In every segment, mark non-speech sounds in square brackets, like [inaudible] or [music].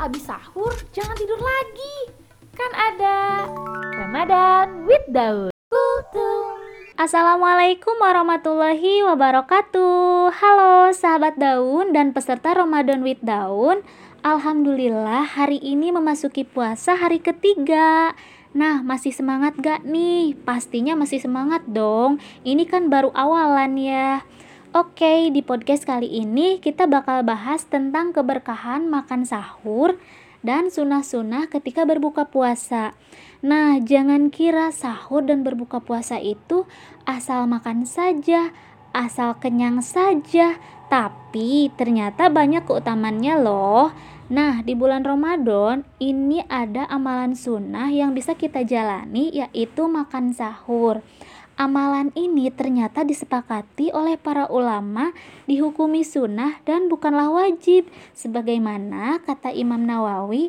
abis sahur jangan tidur lagi. Kan ada Ramadan with Daud. Assalamualaikum warahmatullahi wabarakatuh Halo sahabat daun dan peserta Ramadan with Daun Alhamdulillah hari ini memasuki puasa hari ketiga Nah masih semangat gak nih? Pastinya masih semangat dong Ini kan baru awalan ya Oke di podcast kali ini kita bakal bahas tentang keberkahan makan sahur dan sunah-sunah ketika berbuka puasa Nah, jangan kira sahur dan berbuka puasa itu asal makan saja, asal kenyang saja, tapi ternyata banyak keutamannya loh. Nah, di bulan Ramadan ini ada amalan sunnah yang bisa kita jalani yaitu makan sahur. Amalan ini ternyata disepakati oleh para ulama dihukumi sunnah dan bukanlah wajib. Sebagaimana kata Imam Nawawi,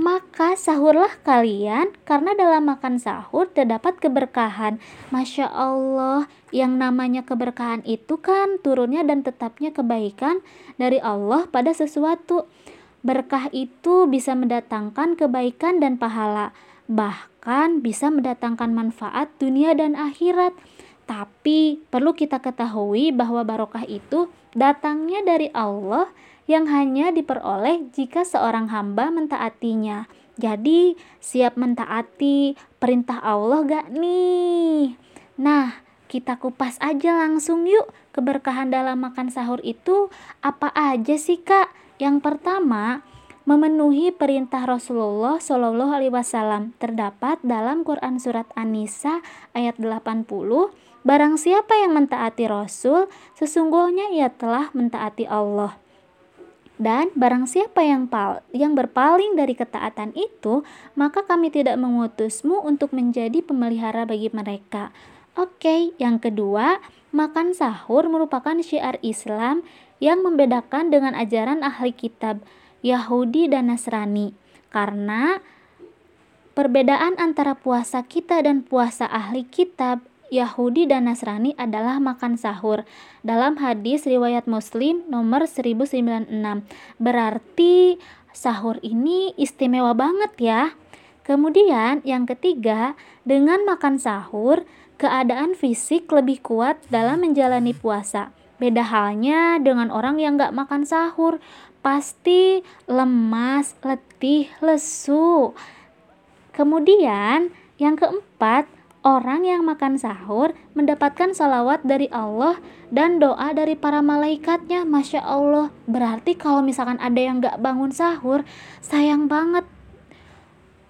maka sahurlah kalian karena dalam makan sahur terdapat keberkahan. Masya Allah, yang namanya keberkahan itu kan turunnya dan tetapnya kebaikan dari Allah pada sesuatu. Berkah itu bisa mendatangkan kebaikan dan pahala, bahkan bisa mendatangkan manfaat dunia dan akhirat. Tapi perlu kita ketahui bahwa barokah itu datangnya dari Allah yang hanya diperoleh jika seorang hamba mentaatinya. Jadi, siap mentaati perintah Allah gak nih? Nah, kita kupas aja langsung yuk keberkahan dalam makan sahur itu apa aja sih kak? Yang pertama, memenuhi perintah Rasulullah Shallallahu Alaihi Wasallam terdapat dalam Quran surat An-Nisa ayat 80 Barang siapa yang mentaati Rasul, sesungguhnya ia telah mentaati Allah. Dan barang siapa yang pal yang berpaling dari ketaatan itu, maka kami tidak mengutusmu untuk menjadi pemelihara bagi mereka. Oke, yang kedua, makan sahur merupakan syiar Islam yang membedakan dengan ajaran ahli kitab Yahudi dan Nasrani. Karena perbedaan antara puasa kita dan puasa ahli kitab Yahudi dan Nasrani adalah makan sahur. Dalam hadis riwayat Muslim nomor 1096. Berarti sahur ini istimewa banget ya. Kemudian yang ketiga, dengan makan sahur, keadaan fisik lebih kuat dalam menjalani puasa. Beda halnya dengan orang yang gak makan sahur, pasti lemas, letih, lesu. Kemudian yang keempat, Orang yang makan sahur mendapatkan salawat dari Allah dan doa dari para malaikatnya. Masya Allah. Berarti kalau misalkan ada yang gak bangun sahur, sayang banget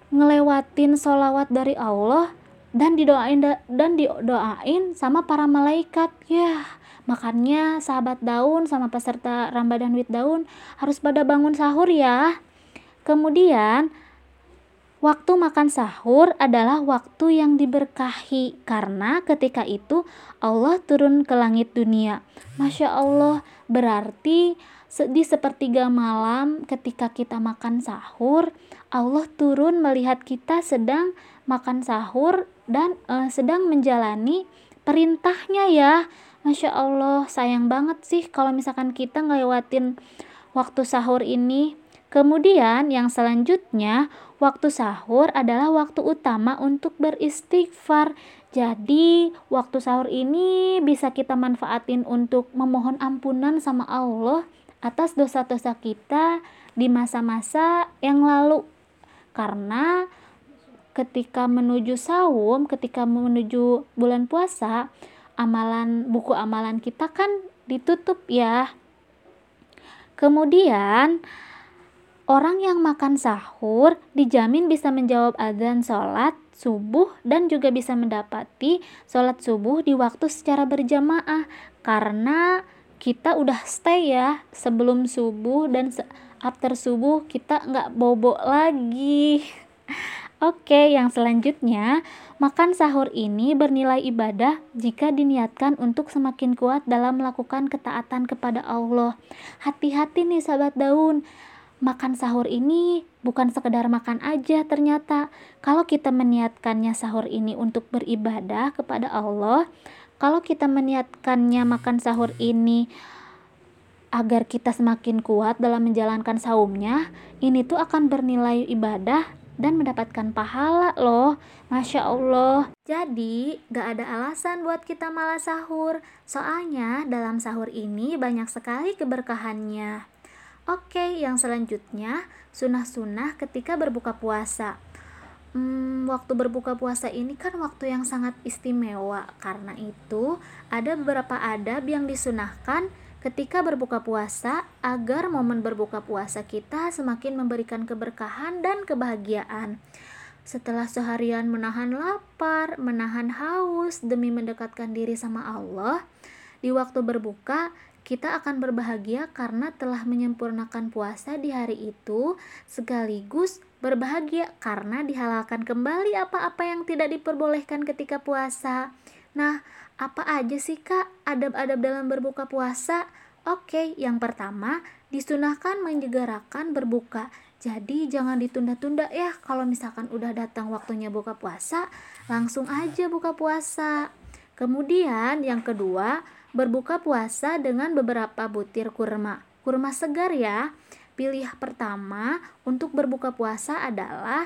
ngelewatin salawat dari Allah dan didoain dan didoain sama para malaikat. Ya, makanya sahabat daun sama peserta Ramadan with daun harus pada bangun sahur ya. Kemudian Waktu makan sahur adalah waktu yang diberkahi karena ketika itu Allah turun ke langit dunia. Masya Allah, berarti di sepertiga malam ketika kita makan sahur, Allah turun melihat kita sedang makan sahur dan uh, sedang menjalani perintahnya ya. Masya Allah, sayang banget sih kalau misalkan kita ngelewatin waktu sahur ini. Kemudian yang selanjutnya, waktu sahur adalah waktu utama untuk beristighfar. Jadi, waktu sahur ini bisa kita manfaatin untuk memohon ampunan sama Allah atas dosa-dosa kita di masa-masa yang lalu. Karena ketika menuju saum, ketika menuju bulan puasa, amalan buku amalan kita kan ditutup ya. Kemudian, Orang yang makan sahur dijamin bisa menjawab adzan sholat subuh dan juga bisa mendapati sholat subuh di waktu secara berjamaah karena kita udah stay ya sebelum subuh dan after subuh kita nggak bobo lagi. [laughs] Oke, yang selanjutnya, makan sahur ini bernilai ibadah jika diniatkan untuk semakin kuat dalam melakukan ketaatan kepada Allah. Hati-hati nih sahabat daun, makan sahur ini bukan sekedar makan aja ternyata. Kalau kita meniatkannya sahur ini untuk beribadah kepada Allah, kalau kita meniatkannya makan sahur ini agar kita semakin kuat dalam menjalankan saumnya, ini tuh akan bernilai ibadah dan mendapatkan pahala loh. Masya Allah. Jadi, gak ada alasan buat kita malah sahur. Soalnya dalam sahur ini banyak sekali keberkahannya. Oke, yang selanjutnya sunah-sunah ketika berbuka puasa. Hmm, waktu berbuka puasa ini kan waktu yang sangat istimewa. Karena itu, ada beberapa adab yang disunahkan ketika berbuka puasa agar momen berbuka puasa kita semakin memberikan keberkahan dan kebahagiaan. Setelah seharian menahan lapar, menahan haus demi mendekatkan diri sama Allah, di waktu berbuka kita akan berbahagia karena telah menyempurnakan puasa di hari itu, sekaligus berbahagia karena dihalalkan kembali apa-apa yang tidak diperbolehkan ketika puasa. Nah, apa aja sih kak adab-adab dalam berbuka puasa? Oke, yang pertama disunahkan menjegarakan berbuka. Jadi jangan ditunda-tunda ya kalau misalkan udah datang waktunya buka puasa, langsung aja buka puasa. Kemudian yang kedua, berbuka puasa dengan beberapa butir kurma. Kurma segar ya. Pilih pertama untuk berbuka puasa adalah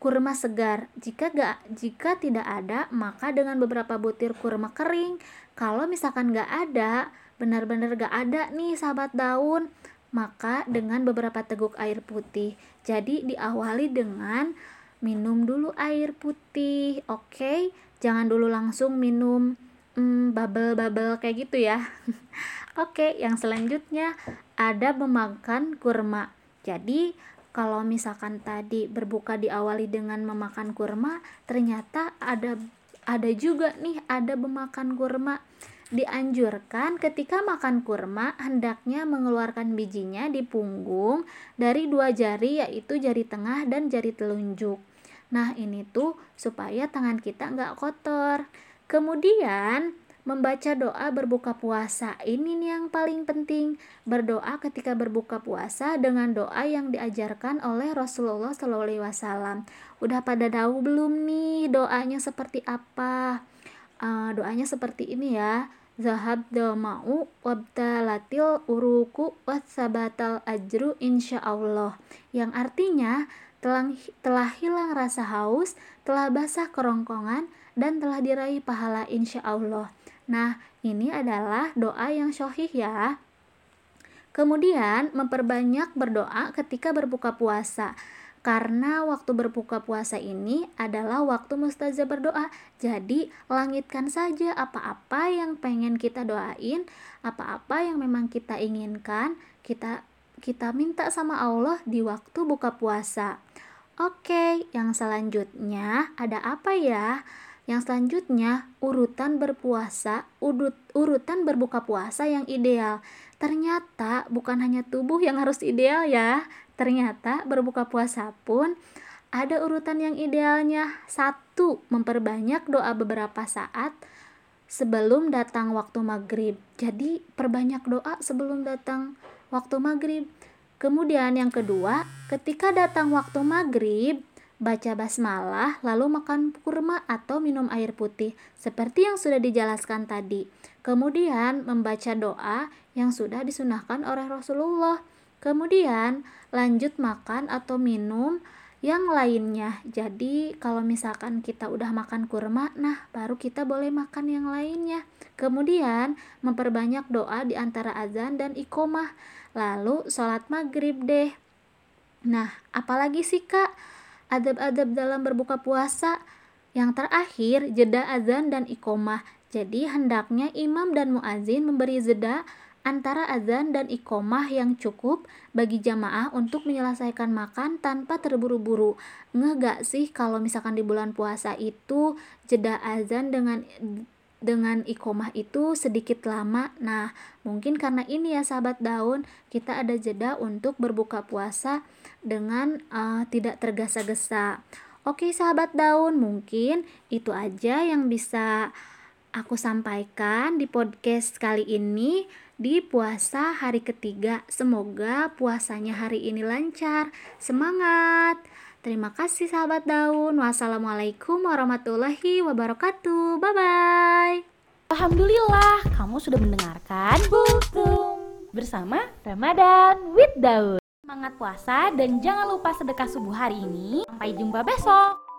kurma segar. Jika gak, jika tidak ada, maka dengan beberapa butir kurma kering. Kalau misalkan gak ada, benar-benar gak ada nih sahabat daun, maka dengan beberapa teguk air putih. Jadi diawali dengan minum dulu air putih, oke? Okay? Jangan dulu langsung minum hmm, bubble-bubble kayak gitu ya. [laughs] Oke, yang selanjutnya ada memakan kurma. Jadi, kalau misalkan tadi berbuka diawali dengan memakan kurma, ternyata ada ada juga nih ada memakan kurma. Dianjurkan ketika makan kurma hendaknya mengeluarkan bijinya di punggung dari dua jari yaitu jari tengah dan jari telunjuk. Nah ini tuh supaya tangan kita nggak kotor. Kemudian membaca doa berbuka puasa. Ini nih yang paling penting. Berdoa ketika berbuka puasa dengan doa yang diajarkan oleh Rasulullah SAW. Udah pada tahu belum nih doanya seperti apa? Uh, doanya seperti ini ya. Zahab dama'u wabtalatil uruku wasabatal ajru insya Allah yang artinya telah, telah hilang rasa haus, telah basah kerongkongan, dan telah diraih pahala insya Allah. Nah, ini adalah doa yang syohih ya. Kemudian, memperbanyak berdoa ketika berbuka puasa. Karena waktu berbuka puasa ini adalah waktu mustazah berdoa. Jadi, langitkan saja apa-apa yang pengen kita doain, apa-apa yang memang kita inginkan, kita kita minta sama Allah di waktu buka puasa. Oke, yang selanjutnya ada apa ya? Yang selanjutnya, urutan berpuasa, urut, urutan berbuka puasa yang ideal. Ternyata bukan hanya tubuh yang harus ideal ya. Ternyata berbuka puasa pun ada urutan yang idealnya. Satu, memperbanyak doa beberapa saat sebelum datang waktu maghrib. Jadi perbanyak doa sebelum datang waktu maghrib. Kemudian yang kedua, ketika datang waktu maghrib, baca basmalah, lalu makan kurma atau minum air putih, seperti yang sudah dijelaskan tadi. Kemudian membaca doa yang sudah disunahkan oleh Rasulullah. Kemudian lanjut makan atau minum yang lainnya. Jadi kalau misalkan kita udah makan kurma, nah baru kita boleh makan yang lainnya. Kemudian memperbanyak doa di antara azan dan ikomah. Lalu sholat maghrib deh. Nah, apalagi sih kak? Adab-adab dalam berbuka puasa. Yang terakhir, jeda azan dan ikomah. Jadi hendaknya imam dan muazin memberi jeda antara azan dan ikomah yang cukup bagi jamaah untuk menyelesaikan makan tanpa terburu-buru. Ngeh gak sih kalau misalkan di bulan puasa itu jeda azan dengan dengan ikomah itu sedikit lama. Nah, mungkin karena ini ya sahabat daun, kita ada jeda untuk berbuka puasa dengan uh, tidak tergesa-gesa. Oke, sahabat daun, mungkin itu aja yang bisa aku sampaikan di podcast kali ini di puasa hari ketiga. Semoga puasanya hari ini lancar. Semangat! Terima kasih sahabat daun. Wassalamualaikum warahmatullahi wabarakatuh. Bye bye. Alhamdulillah, kamu sudah mendengarkan Butung. bersama Ramadan with Daud. Semangat puasa dan jangan lupa sedekah subuh hari ini. Sampai jumpa besok.